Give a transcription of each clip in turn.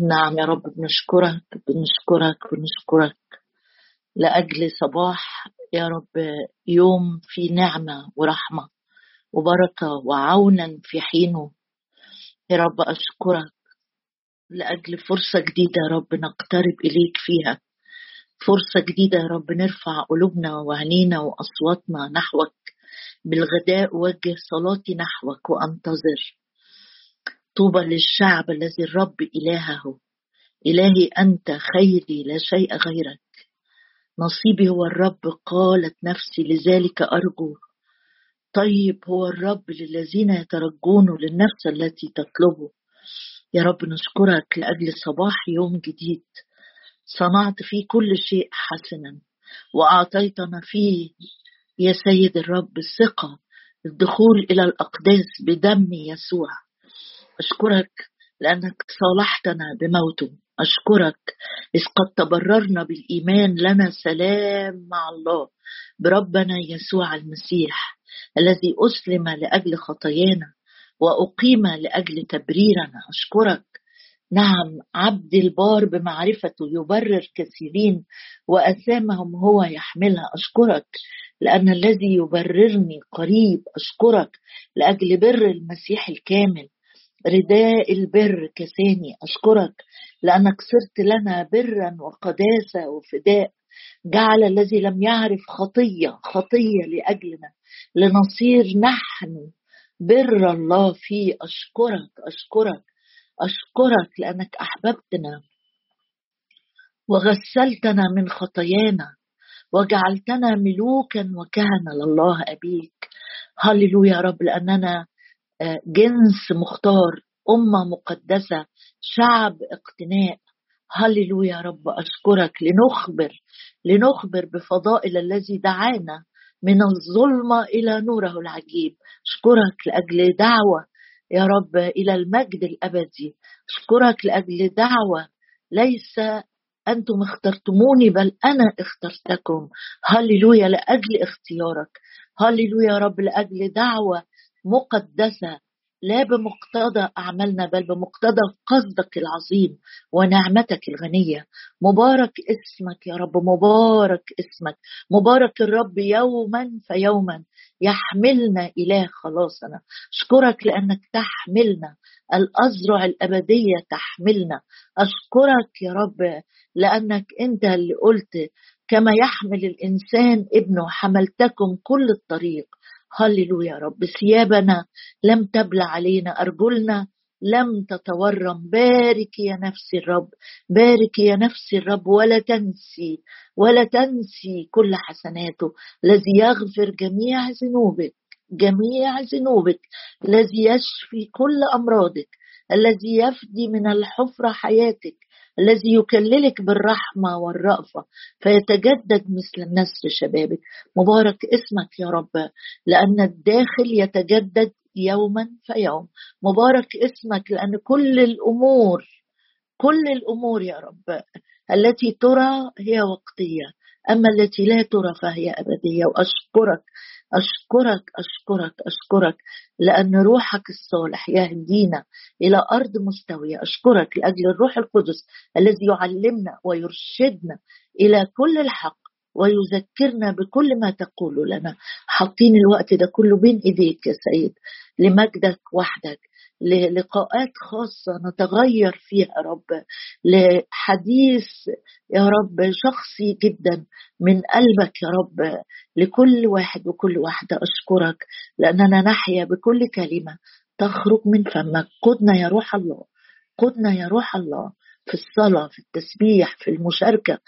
نعم يا رب بنشكرك بنشكرك بنشكرك لأجل صباح يا رب يوم في نعمة ورحمة وبركة وعونا في حينه. يا رب أشكرك لأجل فرصة جديدة يا رب نقترب إليك فيها. فرصة جديدة يا رب نرفع قلوبنا وعينينا وأصواتنا نحوك. بالغداء وجه صلاتي نحوك وأنتظر. طوبى للشعب الذي الرب إلهه. إلهي أنت خيري لا شيء غيرك. نصيبي هو الرب قالت نفسي لذلك أرجو. طيب هو الرب للذين يترجون للنفس التي تطلبه يا رب نشكرك لأجل صباح يوم جديد. صنعت فيه كل شيء حسنا وأعطيتنا فيه يا سيد الرب الثقة الدخول إلى الأقداس بدم يسوع. أشكرك لأنك صالحتنا بموته. أشكرك. إذ قد تبررنا بالإيمان لنا سلام مع الله بربنا يسوع المسيح الذي أسلم لأجل خطايانا وأقيم لأجل تبريرنا. أشكرك. نعم عبد البار بمعرفته يبرر كثيرين وأثامهم هو يحملها. أشكرك لأن الذي يبررني قريب. أشكرك لأجل بر المسيح الكامل. رداء البر كساني أشكرك لأنك صرت لنا برا وقداسة وفداء. جعل الذي لم يعرف خطية خطية لأجلنا. لنصير نحن بر الله فيه. أشكرك أشكرك أشكرك لأنك أحببتنا. وغسلتنا من خطايانا. وجعلتنا ملوكا وكهنة لله أبيك. هللويا يا رب لأننا جنس مختار أمة مقدسة شعب اقتناء. هللويا يا رب أشكرك لنخبر لنخبر بفضائل الذي دعانا من الظلمة إلى نوره العجيب. أشكرك لأجل دعوة يا رب إلى المجد الأبدي. أشكرك لأجل دعوة ليس أنتم اخترتموني بل أنا اخترتكم. هللويا لأجل اختيارك. هللويا يا رب لأجل دعوة مقدسة لا بمقتضى أعمالنا بل بمقتضى قصدك العظيم ونعمتك الغنية. مبارك اسمك يا رب مبارك اسمك. مبارك الرب يوما فيوما. يحملنا إله خلاصنا. أشكرك لأنك تحملنا. الأزرع الأبدية تحملنا. أشكرك يا رب لأنك أنت اللي قلت كما يحمل الإنسان ابنه حملتكم كل الطريق. هللويا يا رب. ثيابنا لم تبلى علينا أرجلنا لم تتورم. بارك يا نفسي الرب بارك يا نفسي الرب ولا تنسي ولا تنسي كل حسناته. الذي يغفر جميع ذنوبك جميع ذنوبك. الذي يشفي كل أمراضك. الذي يفدي من الحفرة حياتك. الذي يكللك بالرحمة والرأفة فيتجدد مثل النسر شبابك. مبارك اسمك يا رب لأن الداخل يتجدد يوما فيوم. مبارك اسمك لأن كل الأمور كل الأمور يا رب التي ترى هي وقتية أما التي لا ترى فهي أبدية. وأشكرك أشكرك أشكرك أشكرك لأن روحك الصالح يهدينا إلى أرض مستوية. أشكرك لأجل الروح القدس الذي يعلمنا ويرشدنا إلى كل الحق ويذكرنا بكل ما تقول لنا. حاطين الوقت ده كله بين إيديك يا سيد لمجدك وحدك. للقاءات خاصة نتغير فيها يا رب. لحديث يا رب شخصي جدا من قلبك يا رب. لكل واحد وكل واحدة أشكرك لأننا نحيا بكل كلمة تخرج من فمك. قدنا يا روح الله قدنا يا روح الله في الصلاة في التسبيح في المشاركة.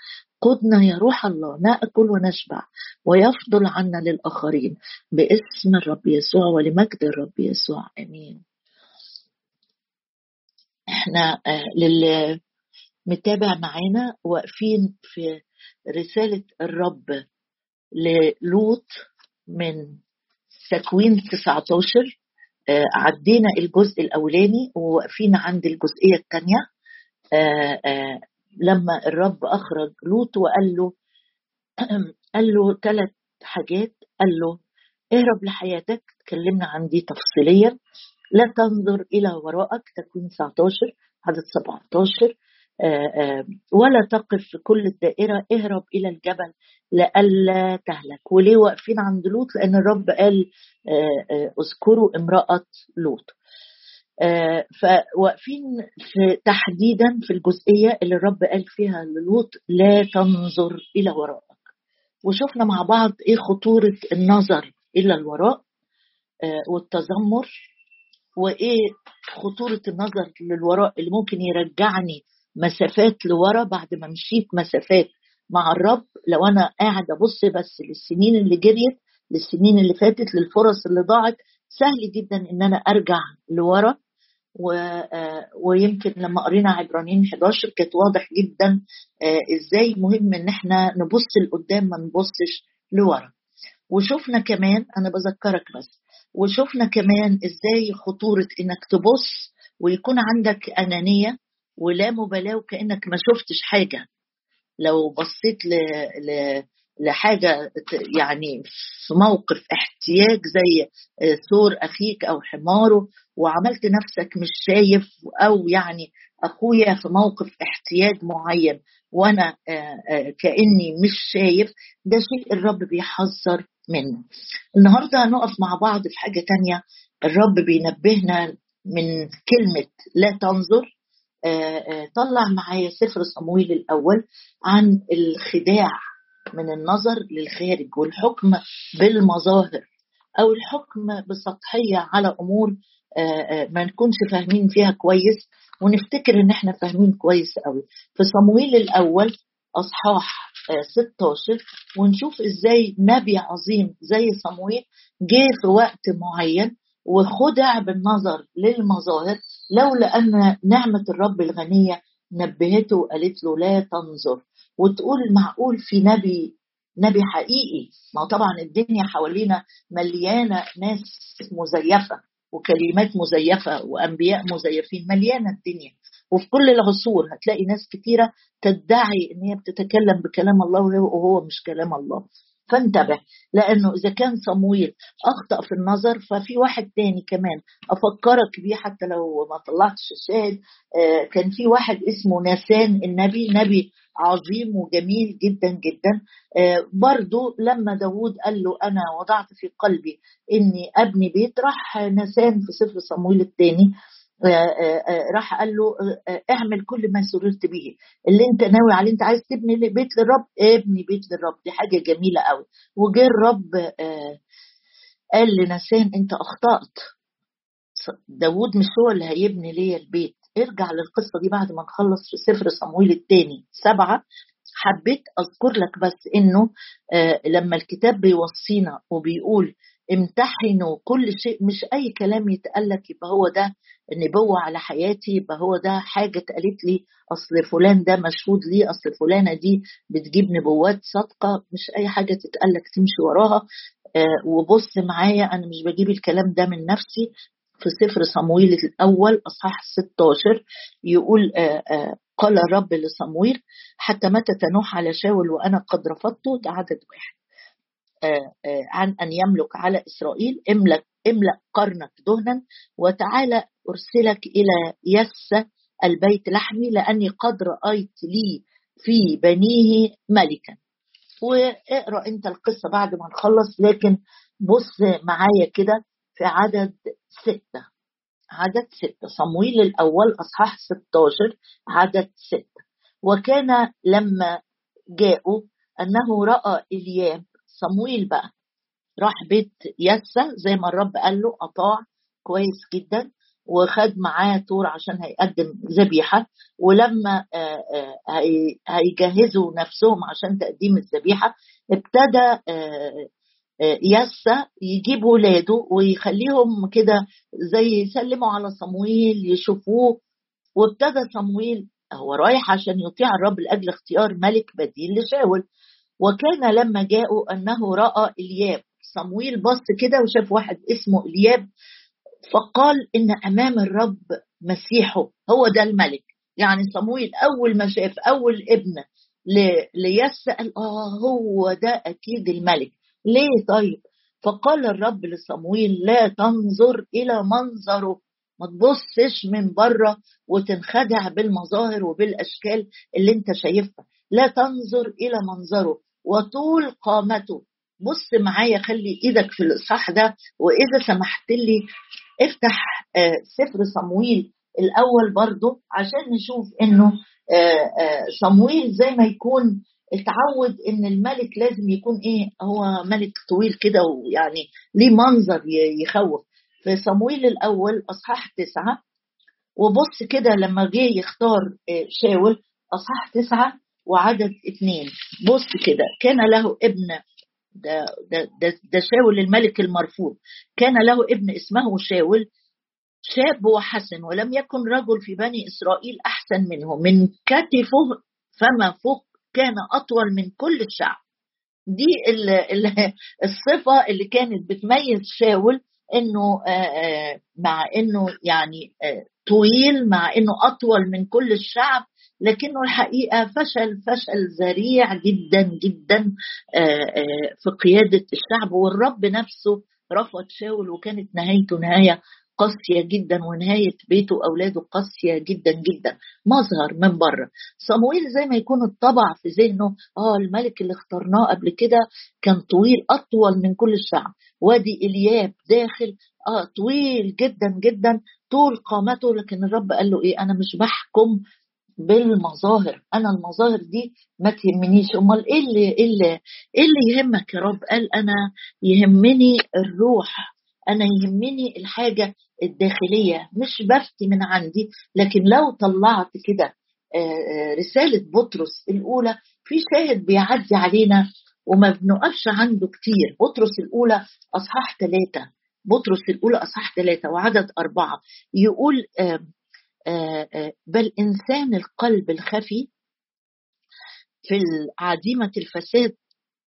قدنا يا روح الله نأكل ونشبع ويفضل عنا للآخرين. باسم الرب يسوع ولمجد الرب يسوع. آمين. إحنا آه، للي متابع معانا واقفين في رسالة الرب للوط من تكوين 19 آه، عدينا الجزء الأولاني وواقفين عند الجزئية الثانية آه، لما الرب أخرج لوط وقال له قال له ثلاث حاجات قال له اهرب لحياتك تكلمنا عن دي تفصيليا. لا تنظر إلى وراءك تكوين 19 عدد 17 ولا تقف في كل الدائرة اهرب إلى الجبل لئلا تهلك. وليه واقفين عند لوط؟ لأن الرب قال اذكروا امرأة لوط. فواقفين في تحديدا في الجزئية اللي الرب قال فيها للوط لا تنظر إلى وراءك. وشفنا مع بعض إيه خطورة النظر إلى الوراء والتذمر وإيه خطورة النظر للوراء اللي ممكن يرجعني مسافات لورا بعد ما مشيت مسافات مع الرب؟ لو أنا قاعد أبص بس للسنين اللي جريت للسنين اللي فاتت للفرص اللي ضاعت سهل جدا إن أنا أرجع لورا. و... ويمكن لما قرينا عبرانيين 11 كانت واضح جدا إزاي مهم إن إحنا نبص لقدام ما نبصش لورا. وشفنا كمان أنا بذكرك بس وشفنا كمان إزاي خطورة إنك تبص ويكون عندك أنانية ولا مبالاة وكأنك ما شفتش حاجة. لو بصيت ل... ل... لحاجة يعني في موقف احتياج زي ثور أخيك أو حماره وعملت نفسك مش شايف أو يعني أخويا في موقف احتياج معين وأنا كأني مش شايف ده شيء الرب بيحذر منه. النهاردة هنقف مع بعض في حاجة تانية. الرب بينبهنا من كلمة لا تنظر. طلع معايا سفر صمويل الأول عن الخداع من النظر للخارج والحكم بالمظاهر أو الحكم بسطحية على أمور ما نكونش فاهمين فيها كويس ونفتكر إن إحنا فاهمين كويس قوي في صمويل الأول أصحاح 16 ونشوف إزاي نبي عظيم زي صمويل جه في وقت معين وخدع بالنظر للمظاهر لولا أن نعمة الرب الغنية نبهته وقالت له لا تنظر. وتقول معقول في نبي نبي حقيقي؟ ما طبعا الدنيا حوالينا مليانة ناس مزيفة وكلمات مزيفة وأنبياء مزيفين مليانة الدنيا. وفي كل العصور هتلاقي ناس كتيرة تدعي إن هي بتتكلم بكلام الله وهو مش كلام الله. فانتبه لأنه إذا كان صمويل أخطأ في النظر ففي واحد تاني كمان أفكرك بيه حتى لو ما طلعتش الشاهد آه كان في واحد اسمه ناسان النبي نبي عظيم وجميل جدا جدا آه برضو لما داود قال له أنا وضعت في قلبي إني أبني بيت راح ناسان في سفر صمويل الثاني راح قال له اعمل كل ما سررت به. اللي انت ناوي عليه انت عايز تبني بيت للرب؟ ابني بيت للرب. دي حاجة جميلة قوي. وجه الرب قال لنسان انت أخطأت. داود مش هو اللي هيبني ليا البيت. ارجع للقصة دي بعد ما نخلص في سفر صمويل الثاني سبعة حبيت أذكر لك بس إنه آه لما الكتاب بيوصينا وبيقول امتحنوا كل شيء مش أي كلام يتقال لك يبقى هو ده نبوة على حياتي يبقى هو ده حاجة اتقالت لي أصل فلان ده مشهود لي أصل فلانة دي بتجيب نبوات صادقة مش أي حاجة تتقال لك تمشي وراها. آه وبص معايا أنا مش بجيب الكلام ده من نفسي. في سفر صمويل الأول أصحاح 16 يقول آآ آآ قال الرب لصمويل حتى متى تنوح على شاول وأنا قد رفضته ده عدد واحد. عن أن يملك على إسرائيل املك املأ قرنك دهنا وتعالى أرسلك إلى يس البيت لحمي لأني قد رأيت لي في بنيه ملكا. واقرأ أنت القصة بعد ما نخلص لكن بص معايا كده في عدد ستة. عدد ستة. صمويل الأول أصحاح 16 عدد ستة. وكان لما جاءوا أنه رأى إلياب صمويل بقى. راح بيت يسا زي ما الرب قال له أطاع كويس جدا وخد معاه طور عشان هيقدم ذبيحة ولما هيجهزوا نفسهم عشان تقديم الذبيحة ابتدى يسا يجيب ولاده ويخليهم كده زي يسلموا على صمويل يشوفوه. وابتدى صمويل هو رايح عشان يطيع الرب لأجل اختيار ملك بديل لشاول. وكان لما جاءوا أنه رأى إلياب صمويل بص كده وشاف واحد اسمه إلياب فقال إن أمام الرب مسيحه هو ده الملك. يعني صمويل أول ما شاف أول ابن ليس قال آه هو ده أكيد الملك. ليه طيب؟ فقال الرب لصمويل لا تنظر إلى منظره ما تبصش من بره وتنخدع بالمظاهر وبالأشكال اللي أنت شايفها. لا تنظر إلى منظره. وطول قامته. بص معايا خلي إيدك في الاصحاح ده واذا سمحت لي افتح آه، سفر صمويل الأول برضو عشان نشوف انه آه، آه، صمويل زي ما يكون اتعود ان الملك لازم يكون إيه هو ملك طويل كده ويعني ليه منظر يخوف. في صمويل الأول اصحاح تسعة وبص كده لما جه يختار شاول اصحاح تسعة وعدد اثنين. بص كده كان له ابن ده, ده, ده, شاول الملك المرفوض. كان له ابن اسمه شاول شاب وحسن ولم يكن رجل في بني إسرائيل أحسن منه. من كتفه فما فوق كان أطول من كل الشعب. دي الصفة اللي كانت بتميز شاول إنه مع إنه يعني طويل مع إنه أطول من كل الشعب. لكنه الحقيقة فشل فشل ذريع جدا جدا في قيادة الشعب والرب نفسه رفض شاول وكانت نهايته نهاية قاسية جدا ونهاية بيته وأولاده قاسية جدا جدا. مظهر من بره. صمويل زي ما يكون اتطبع في ذهنه آه الملك اللي اخترناه قبل كده كان طويل أطول من كل الشعب. وادي إلياب داخل آه طويل جدا جدا طول قامته لكن الرب قال له إيه؟ أنا مش بحكم بالمظاهر. أنا المظاهر دي ما تهمنيش. أمال إيه اللي إيه اللي إيه اللي يهمك يا رب؟ قال أنا يهمني الروح. أنا يهمني الحاجة الداخلية. مش بفتي من عندي. لكن لو طلعت كده رسالة بطرس الأولى في شاهد بيعدي علينا وما بنقفش عنده كتير. بطرس الأولى أصحاح ثلاثة بطرس الأولى أصحاح ثلاثة وعدد أربعة. يقول بل إنسان القلب الخفي في عديمه الفساد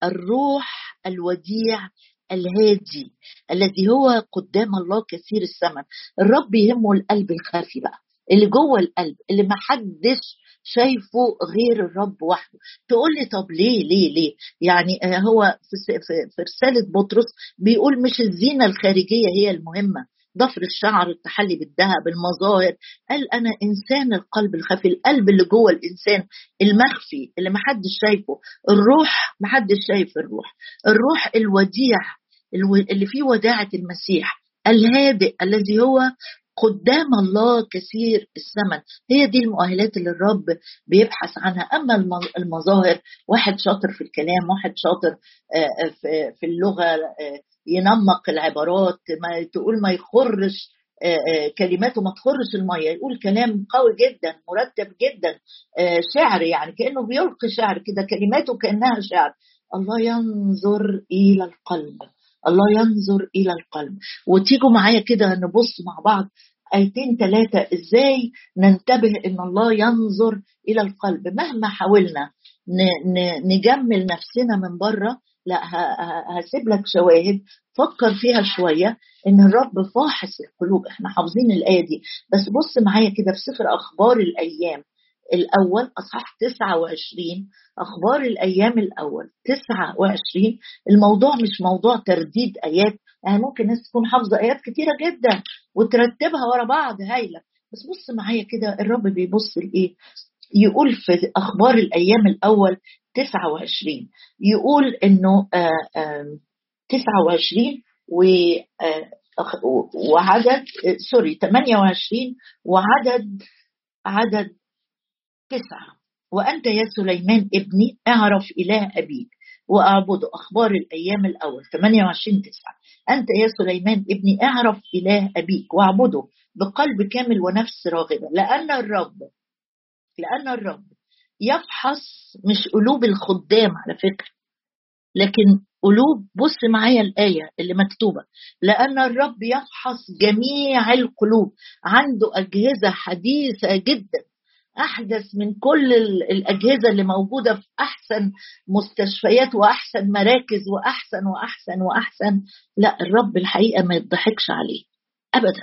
الروح الوديع الهادي الذي هو قدام الله كثير الثمن الرب يهمه القلب الخافي بقى اللي جوه القلب اللي ما حدش شايفه غير الرب وحده. تقول لي طب ليه ليه ليه؟ يعني هو في, في رسالة بطرس بيقول مش الزينة الخارجية هي المهمة. ضفر الشعر التحلي بالذهب المظاهر. قال أنا إنسان القلب الخفي القلب اللي جوه الإنسان المخفي اللي محدش شايفه. الروح محدش شايف الروح. الروح الوديع اللي فيه وداعة المسيح. الهادئ الذي هو قدام الله كثير الثمن هي دي المؤهلات اللي الرب بيبحث عنها. أما المظاهر واحد شاطر في الكلام واحد شاطر في اللغة ينمق العبارات ما تقول ما يخرش كلماته ما تخرش المية. يقول كلام قوي جدا مرتب جدا شعر يعني كأنه بيلقي شعر كده كلماته كأنها شعر. الله ينظر إلى القلب. الله ينظر إلى القلب. وتيجوا معايا كده نبص مع بعض آيتين ثلاثة إزاي ننتبه إن الله ينظر إلى القلب؟ مهما حاولنا نجمل نفسنا من بره لا هسيب لك شواهد. فكر فيها شوية إن الرب فاحص القلوب. إحنا حافظين الآية دي. بس بص معايا كده في سفر أخبار الأيام. الأول أصحاح 29 أخبار الأيام الأول. 29 الموضوع مش موضوع ترديد آيات. يعني ممكن ناس تكون حافظة آيات كتيرة جدا وترتبها ورا بعض هايلة. بس بص معايا كده الرب بيبص لإيه؟ يقول في أخبار الأيام الأول 29 يقول إنه آآ آآ 29 و وعدد سوري 28 وعدد عدد تسعة وأنت يا سليمان ابني أعرف إله أبيك. وأعبده أخبار الأيام الأول 28 تسعة. أنت يا سليمان ابني أعرف إله أبيك. واعبده بقلب كامل ونفس راغبة. لأن الرب لأن الرب يفحص مش قلوب الخدام على فكرة لكن قلوب بص معايا الآية اللي مكتوبة. لأن الرب يفحص جميع القلوب. عنده أجهزة حديثة جدا. أحدث من كل الأجهزة اللي موجودة في أحسن مستشفيات وأحسن مراكز وأحسن وأحسن وأحسن. لا الرب الحقيقة ما يضحكش عليه ابدا.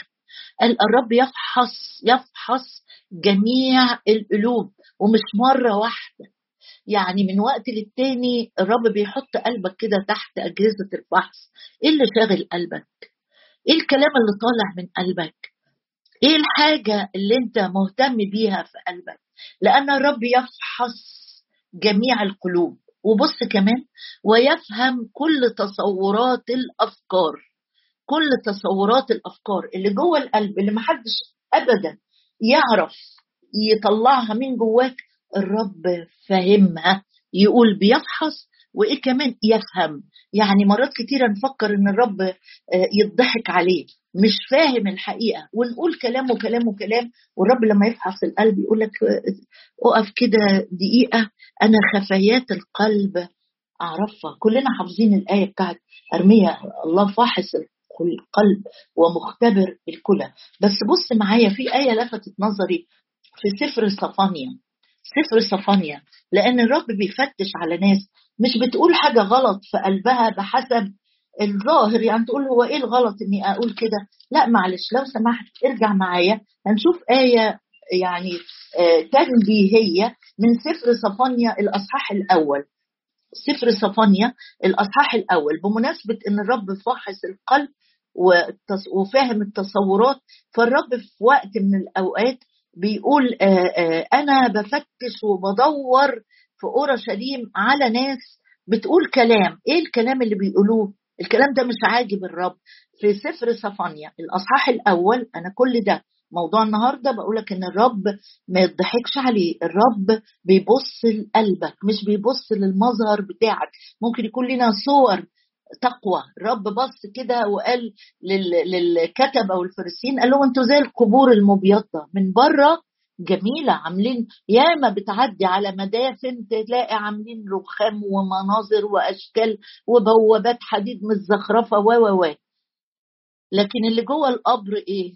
الرب يفحص يفحص جميع القلوب ومش مرة واحدة. يعني من وقت للتاني الرب بيحط قلبك كده تحت أجهزة الفحص. إيه اللي شاغل قلبك؟ إيه الكلام اللي طالع من قلبك؟ إيه الحاجة اللي أنت مهتم بيها في قلبك؟ لأن الرب يفحص جميع القلوب. وبص كمان ويفهم كل تصورات الأفكار. كل تصورات الأفكار اللي جوه القلب اللي محدش ابدا يعرف يطلعها من جواك الرب فاهمها يقول بيفحص وإيه كمان يفهم. يعني مرات كتيرة نفكر إن الرب آه، يضحك عليه. مش فاهم الحقيقة. ونقول كلام وكلام وكلام والرب لما يفحص القلب يقول لك اقف كده دقيقة أنا خفايات القلب أعرفها. كلنا حافظين الآية بتاعت ارميا الله فاحص القلب ومختبر الكلى. بس بص معايا في آية لفتت نظري في سفر صفانيا. سفر صفانيا. لأن الرب بيفتش على ناس مش بتقول حاجة غلط في قلبها بحسب الظاهر يعني تقول هو إيه الغلط إني أقول كده؟ لا معلش لو سمحت ارجع معايا هنشوف آية يعني آه، تنبيهية من سفر صفانيا الأصحاح الأول. سفر صفانيا الأصحاح الأول بمناسبة إن الرب فاحص القلب وفاهم التصورات فالرب في وقت من الأوقات بيقول آه، آه، أنا بفتش وبدور في اورشليم على ناس بتقول كلام. إيه الكلام اللي بيقولوه؟ الكلام ده مش عاجب الرب. في سفر صفانيا الأصحاح الأول أنا كل ده موضوع النهارده بقول لك إن الرب ما يضحكش عليه. الرب بيبص لقلبك مش بيبص للمظهر بتاعك. ممكن يكون لنا صور تقوى. الرب بص كده وقال للكتبة والفرسين قال لهم أنتوا زي القبور المبيضة. من بره جميلة عاملين ياما بتعدي على مدافن تلاقي عاملين رخام ومناظر وأشكال وبوابات حديد متزخرفه و و و. لكن اللي جوه القبر إيه؟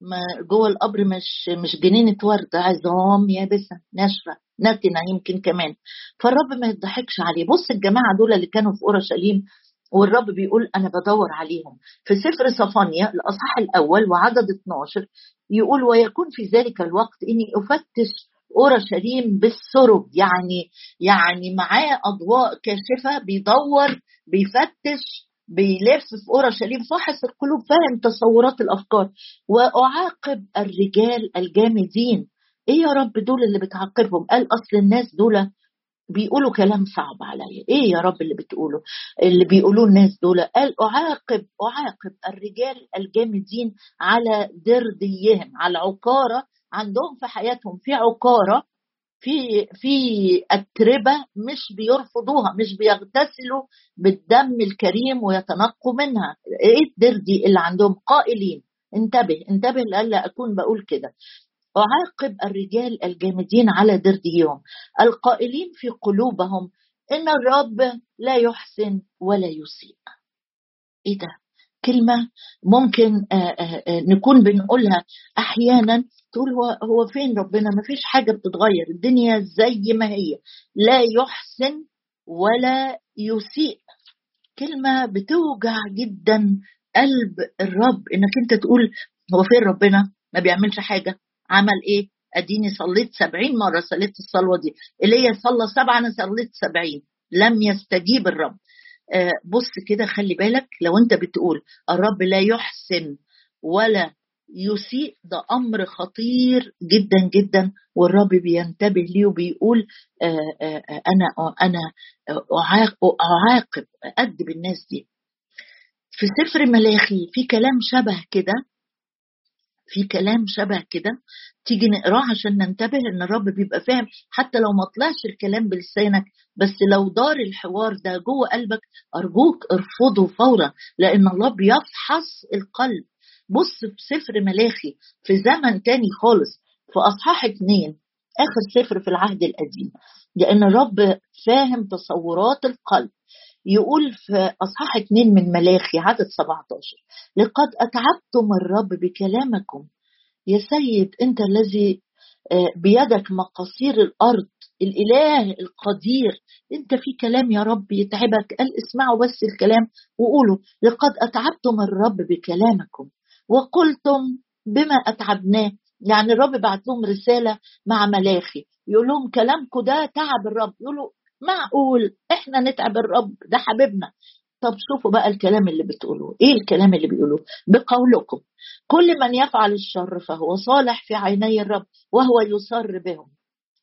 ما جوه القبر مش مش جنينة ورد عظام يابسة ناشفة نتنه يمكن كمان. فالرب ما يضحكش عليه. بص الجماعة دول اللي كانوا في أورشليم والرب بيقول أنا بدور عليهم. في سفر صفانيا الأصحاح الأول وعدد 12 يقول ويكون في ذلك الوقت إني أفتش اورشليم بالسرب. يعني يعني معاه أضواء كاشفة بيدور بيفتش بيلف في اورشليم فاحص القلوب فاهم تصورات الأفكار. وأعاقب الرجال الجامدين. إيه يا رب دول اللي بتعاقبهم؟ قال أصل الناس دول بيقولوا كلام صعب عليا. إيه يا رب اللي بتقوله؟ اللي بيقولوه الناس دول. قال أعاقب أعاقب الرجال الجامدين على درديهم على عقارة عندهم في حياتهم. في عقارة في في أتربة مش بيرفضوها مش بيغتسلوا بالدم الكريم ويتنقوا منها. إيه الدردي اللي عندهم؟ قائلين. انتبه انتبه لألا أكون بقول كده. أعاقب الرجال الجامدين على درديهم القائلين في قلوبهم إن الرب لا يحسن ولا يسيء. إيه ده؟ كلمة ممكن آه، آه، آه، نكون بنقولها أحيانا تقول هو هو فين ربنا؟ ما فيش حاجة بتتغير الدنيا زي ما هي لا يحسن ولا يسيء. كلمة بتوجع جدا قلب الرب إنك أنت تقول هو فين ربنا؟ ما بيعملش حاجة. عمل إيه؟ أديني صليت سبعين مرة صليت الصلوة دي. ايليا صلى سبعة أنا صليت سبعين. لم يستجيب الرب. آه بص كده خلي بالك لو أنت بتقول الرب لا يحسن ولا يسيء ده أمر خطير جدا جدا والرب بينتبه ليه وبيقول آه آه, آه، أنا أنا أعاقب ادب الناس دي. في سفر ملاخي في كلام شبه كده في كلام شبه كده تيجي نقراه عشان ننتبه إن الرب بيبقى فاهم حتى لو ما طلعش الكلام بلسانك بس لو دار الحوار ده جوه قلبك أرجوك ارفضه فورا لأن الله بيفحص القلب. بص في سفر ملاخي في زمن تاني خالص في أصحاح اتنين آخر سفر في العهد القديم لأن الرب فاهم تصورات القلب. يقول في أصحاح اتنين من ملاخي عدد 17 لقد أتعبتم الرب بكلامكم. يا سيد أنت الذي آه، بيدك مقاصير الأرض الإله القدير. أنت في كلام يا رب يتعبك. قال اسمعوا بس الكلام وقولوا لقد أتعبتم الرب بكلامكم. وقلتم بما أتعبناه. يعني الرب بعت لهم رسالة مع ملاخي. يقول لهم كلامكم ده تعب الرب. يقولوا معقول؟ إحنا نتعب الرب ده حبيبنا. طب شوفوا بقى الكلام اللي بتقولوه. إيه الكلام اللي بيقولوه؟ بقولكم كل من يفعل الشر فهو صالح في عيني الرب وهو يصر بهم.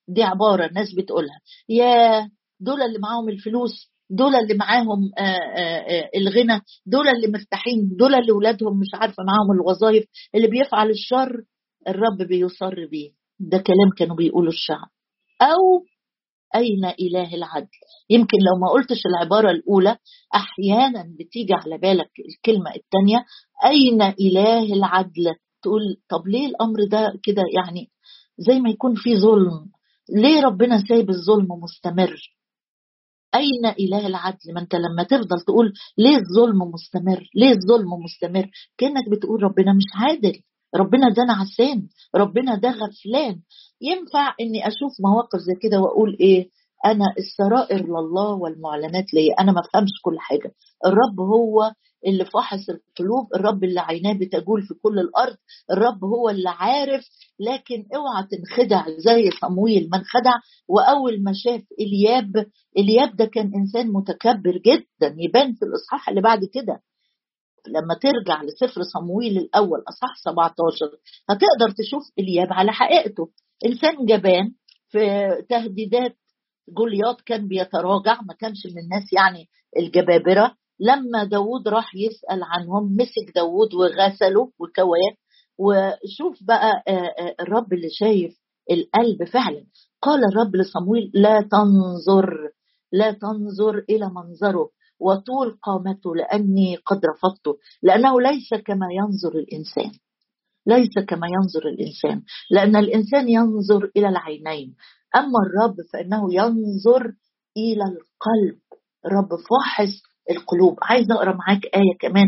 دي عبارة الناس بتقولها. يا دول اللي معاهم الفلوس دول اللي معاهم آآ آه، آآ آه، آه، الغنى دول اللي مرتاحين دول اللي ولادهم مش عارفة معاهم الوظائف اللي بيفعل الشر الرب بيصر بيه. ده كلام كانوا بيقولوا الشعب. أو أين إله العدل؟ يمكن لو ما قلتش العبارة الأولى أحيانا بتيجي على بالك الكلمة الثانية أين إله العدل؟ تقول طب ليه الأمر ده كده؟ يعني زي ما يكون في ظلم. ليه ربنا سايب الظلم مستمر؟ أين إله العدل؟ ما أنت لما تفضل تقول ليه الظلم مستمر ليه الظلم مستمر؟ كأنك بتقول ربنا مش عادل. ربنا ده نعسان ربنا ده غفلان. ينفع إني أشوف مواقف زي كده وأقول إيه؟ أنا السرائر لله والمعلنات ليا أنا ما افهمش كل حاجة. الرب هو اللي فحص القلوب الرب اللي عيناه بتجول في كل الأرض الرب هو اللي عارف. لكن اوعى تنخدع زي صمويل ما انخدع. وأول ما شاف إلياب إلياب ده كان إنسان متكبر جدا يبان في الإصحاح اللي بعد كده. لما ترجع لسفر صمويل الأول أصح 17 هتقدر تشوف إلياب على حقيقته. إنسان جبان في تهديدات جولياط كان بيتراجع ما كانش من الناس يعني الجبابرة. لما داود راح يسأل عنهم مسك داود وغسله وكواه وشوف بقى الرب اللي شايف القلب فعلا. قال الرب لصمويل لا تنظر لا تنظر إلى منظره. وطول قامته لأني قد رفضته لأنه ليس كما ينظر الإنسان. ليس كما ينظر الإنسان. لأن الإنسان ينظر إلى العينين. أما الرب فإنه ينظر إلى القلب. الرب فاحص القلوب. عايزه أقرأ معاك آية كمان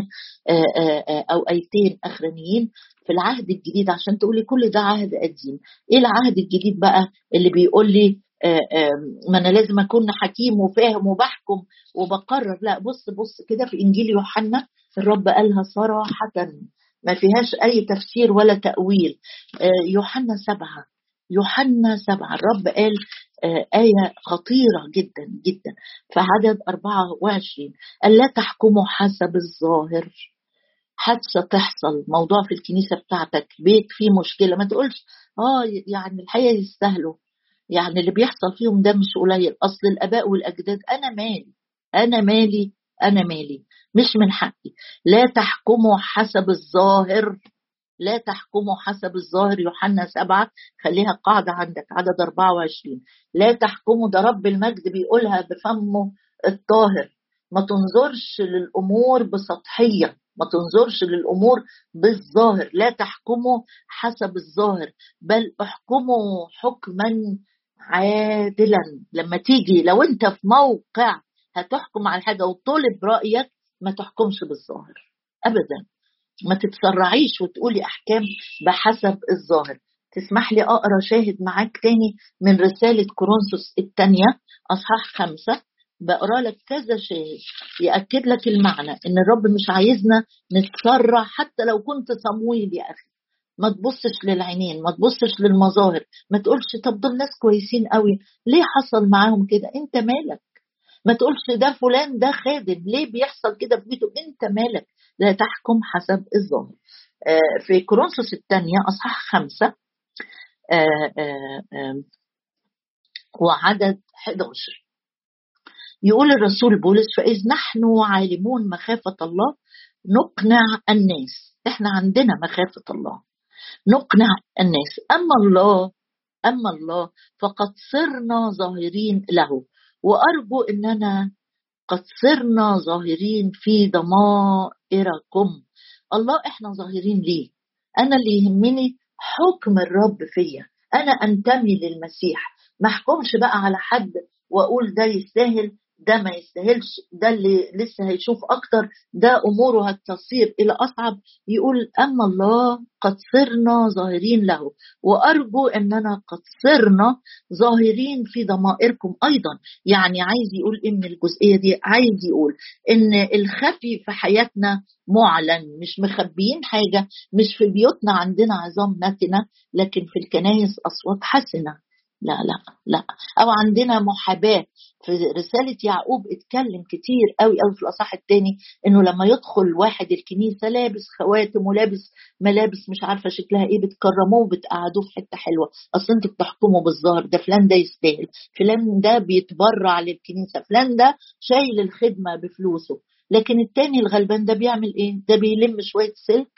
أو آيتين أخرانيين في العهد الجديد عشان تقولي كل ده عهد قديم. إيه العهد الجديد بقى اللي بيقول لي ما أنا لازم أكون حكيم وفاهم وبحكم وبقرر. لا بص بص كده في إنجيل يوحنا الرب قالها صراحة ما فيهاش أي تفسير ولا تأويل. آه، يوحنا سبعة يوحنا سبعة. الرب قال آه، آية خطيرة جدا جدا. في عدد 24 قال لا تحكموا حسب الظاهر؟ حادثة تحصل. موضوع في الكنيسة بتاعتك بيت فيه مشكلة. ما تقولش آه يعني الحقيقة يستاهلوا. يعني اللي بيحصل فيهم ده مش قليل. أصل الآباء والأجداد أنا مالي أنا مالي أنا مالي. مش من حقي. لا تحكموا حسب الظاهر لا تحكموا حسب الظاهر. يوحنا سبعة خليها قاعدة عندك عدد 24 لا تحكموا ده رب المجد بيقولها بفمه الطاهر. ما تنظرش للأمور بسطحية ما تنظرش للأمور بالظاهر. لا تحكموا حسب الظاهر بل احكموا حكما عادلا. لما تيجي لو أنت في موقع هتحكم على حاجة وطلب رأيك ما تحكمش بالظاهر. ابدا. ما تتسرعيش وتقولي أحكام بحسب الظاهر. تسمح لي أقرأ شاهد معاك تاني من رسالة كورنثوس الثانية أصحاح خمسة. بقرأ لك كذا شاهد يأكد لك المعنى إن الرب مش عايزنا نتسرع حتى لو كنت صمويل يا أخي. ما تبصش للعينين ما تبصش للمظاهر ما تقولش طب دول ناس كويسين قوي ليه حصل معاهم كده؟ انت مالك؟ ما تقولش ده فلان ده خادم ليه بيحصل كده في بيته؟ انت مالك؟ لا تحكم حسب الظاهر. آه، في كورنثوس الثانية أصحاح خمسة آه، آه، وعدد 11 يقول الرسول بولس فإذ نحن عالمون مخافة الله نقنع الناس. إحنا عندنا مخافة الله. نقنع الناس. أما الله أما الله فقد صرنا ظاهرين له. وأرجو إننا قد صرنا ظاهرين في ضمائركم. الله إحنا ظاهرين ليه؟ أنا اللي يهمني حكم الرب فيا. أنا أنتمي للمسيح. ما أحكمش بقى على حد وأقول ده يستاهل ده ما يستاهلش ده اللي لسه هيشوف أكتر ده أموره هتصير إلى أصعب يقول أما الله قد صرنا ظاهرين له وأرجو إننا قد صرنا ظاهرين في ضمائركم أيضا. يعني عايز يقول إن الجزئية دي عايز يقول إن الخفي في حياتنا معلن مش مخبيين حاجة مش في بيوتنا عندنا عظام نتنه لكن في الكنايس أصوات حسنة. لا لا لا. أو عندنا محاباة. في رسالة يعقوب اتكلم كتير قوي قوي في الاصح الثاني إنه لما يدخل واحد الكنيسة لابس خواتم ولابس ملابس مش عارفة شكلها إيه بتكرموه وبتقعدوه في حتة حلوة. أصل أنتوا بتحكموا بالظاهر ده فلان ده يستاهل. فلان ده بيتبرع للكنيسة فلان ده شايل الخدمة بفلوسه. لكن التاني الغلبان ده بيعمل إيه؟ ده بيلم شوية سلك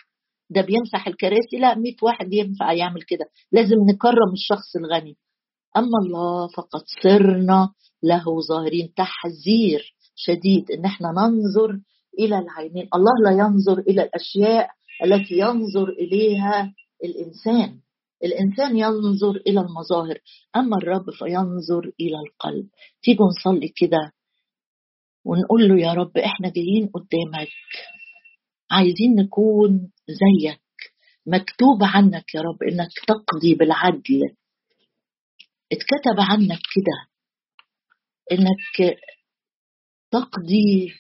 ده بيمسح الكراسي لا 100 واحد ينفع يعمل كده. لازم نكرم الشخص الغني. أما الله فقد صرنا له ظاهرين. تحذير شديد إن إحنا ننظر إلى العينين. الله لا ينظر إلى الأشياء التي ينظر إليها الإنسان. الإنسان ينظر إلى المظاهر أما الرب فينظر إلى القلب. تيجوا نصلي كده ونقول له يا رب إحنا جايين قدامك عايزين نكون زيك. مكتوب عنك يا رب إنك تقضي بالعدل. اتكتب عنك كده إنك تقضي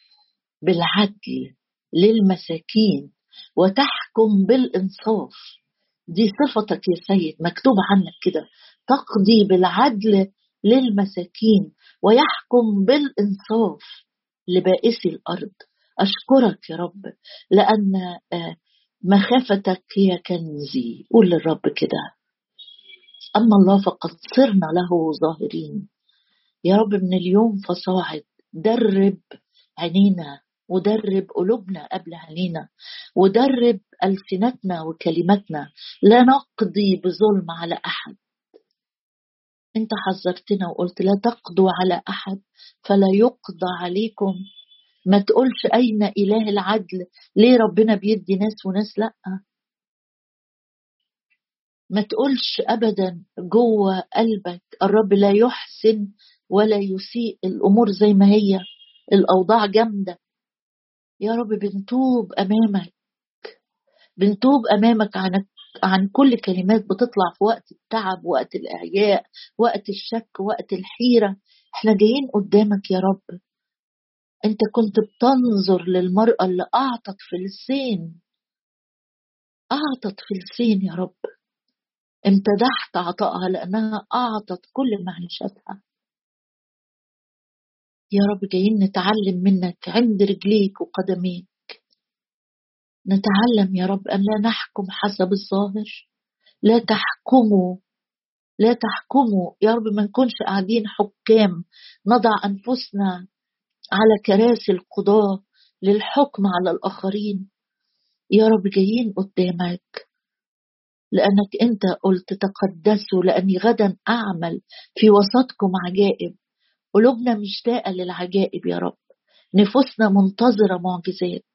بالعدل للمساكين وتحكم بالإنصاف. دي صفتك يا سيد مكتوب عنك كده. تقضي بالعدل للمساكين ويحكم بالإنصاف لبائسي الأرض. أشكرك يا رب لأن آه، مخافتك هي كنزي. قول للرب كده. أما الله فقد صرنا له ظاهرين. يا رب من اليوم فصاعد درب عينينا ودرب قلوبنا قبل عينينا ودرب ألسنتنا وكلماتنا. لا نقضي بظلم على أحد. أنت حذرتنا وقلت لا تقضوا على أحد فلا يقضى عليكم. ما تقولش أين إله العدل؟ ليه ربنا بيدي ناس وناس لأ؟ ما تقولش ابدا جوه قلبك الرب لا يحسن ولا يسيء الأمور زي ما هي. الأوضاع جامدة. يا رب بنتوب أمامك. بنتوب أمامك عن عن كل كلمات بتطلع في وقت التعب وقت الإعياء وقت الشك وقت الحيرة. إحنا جايين قدامك يا رب. أنت كنت بتنظر للمرأة اللي أعطت فلسين أعطت فلسين يا رب. امتدحت عطائها لأنها أعطت كل معيشتها. يا رب جايين نتعلم منك عند رجليك وقدميك. نتعلم يا رب أن لا نحكم حسب الظاهر. لا تحكموا لا تحكموا. يا رب ما نكونش قاعدين حكام. نضع أنفسنا على كراسي القضاة للحكم على الآخرين. يا رب جايين قدامك. لأنك أنت قلت تقدسوا لأني غدا أعمل في وسطكم عجائب. قلوبنا مشتاقة للعجائب يا رب. نفوسنا منتظرة معجزات.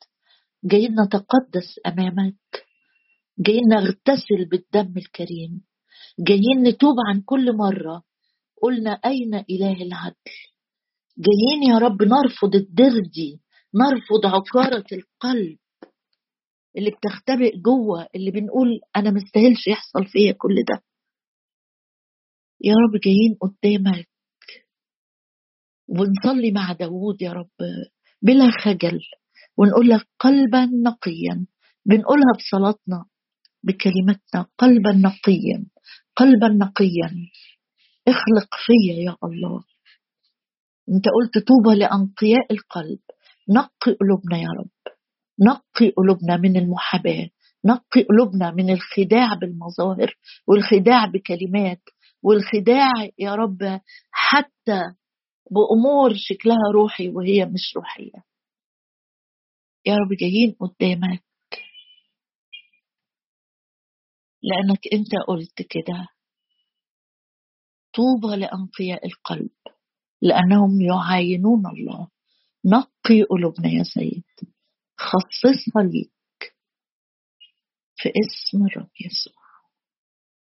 جايين نتقدس أمامك. جايين نغتسل بالدم الكريم. جايين نتوب عن كل مرة. قلنا أين إله العدل؟ جايين يا رب نرفض الدردي نرفض عكارة القلب. اللي بتختبئ جوه اللي بنقول أنا مستاهلش يحصل فيا كل ده. يا رب جايين قدامك. ونصلي مع داوود يا رب بلا خجل ونقول لك قلبا نقيا. بنقولها بصلاتنا بكلمتنا قلبا نقيا قلبا نقيا. اخلق فيا يا الله. انت قلت طوبى لأنقياء القلب. نقي قلوبنا يا رب. نقي قلوبنا من المحاباة نقي قلوبنا من الخداع بالمظاهر والخداع بكلمات والخداع يا رب حتى بأمور شكلها روحي وهي مش روحية. يا رب جايين قدامك. لأنك أنت قلت كده. طوبى لأنقياء القلب لأنهم يعاينون الله. نقي قلوبنا يا سيد خصصها ليك في اسم الرب يسوع.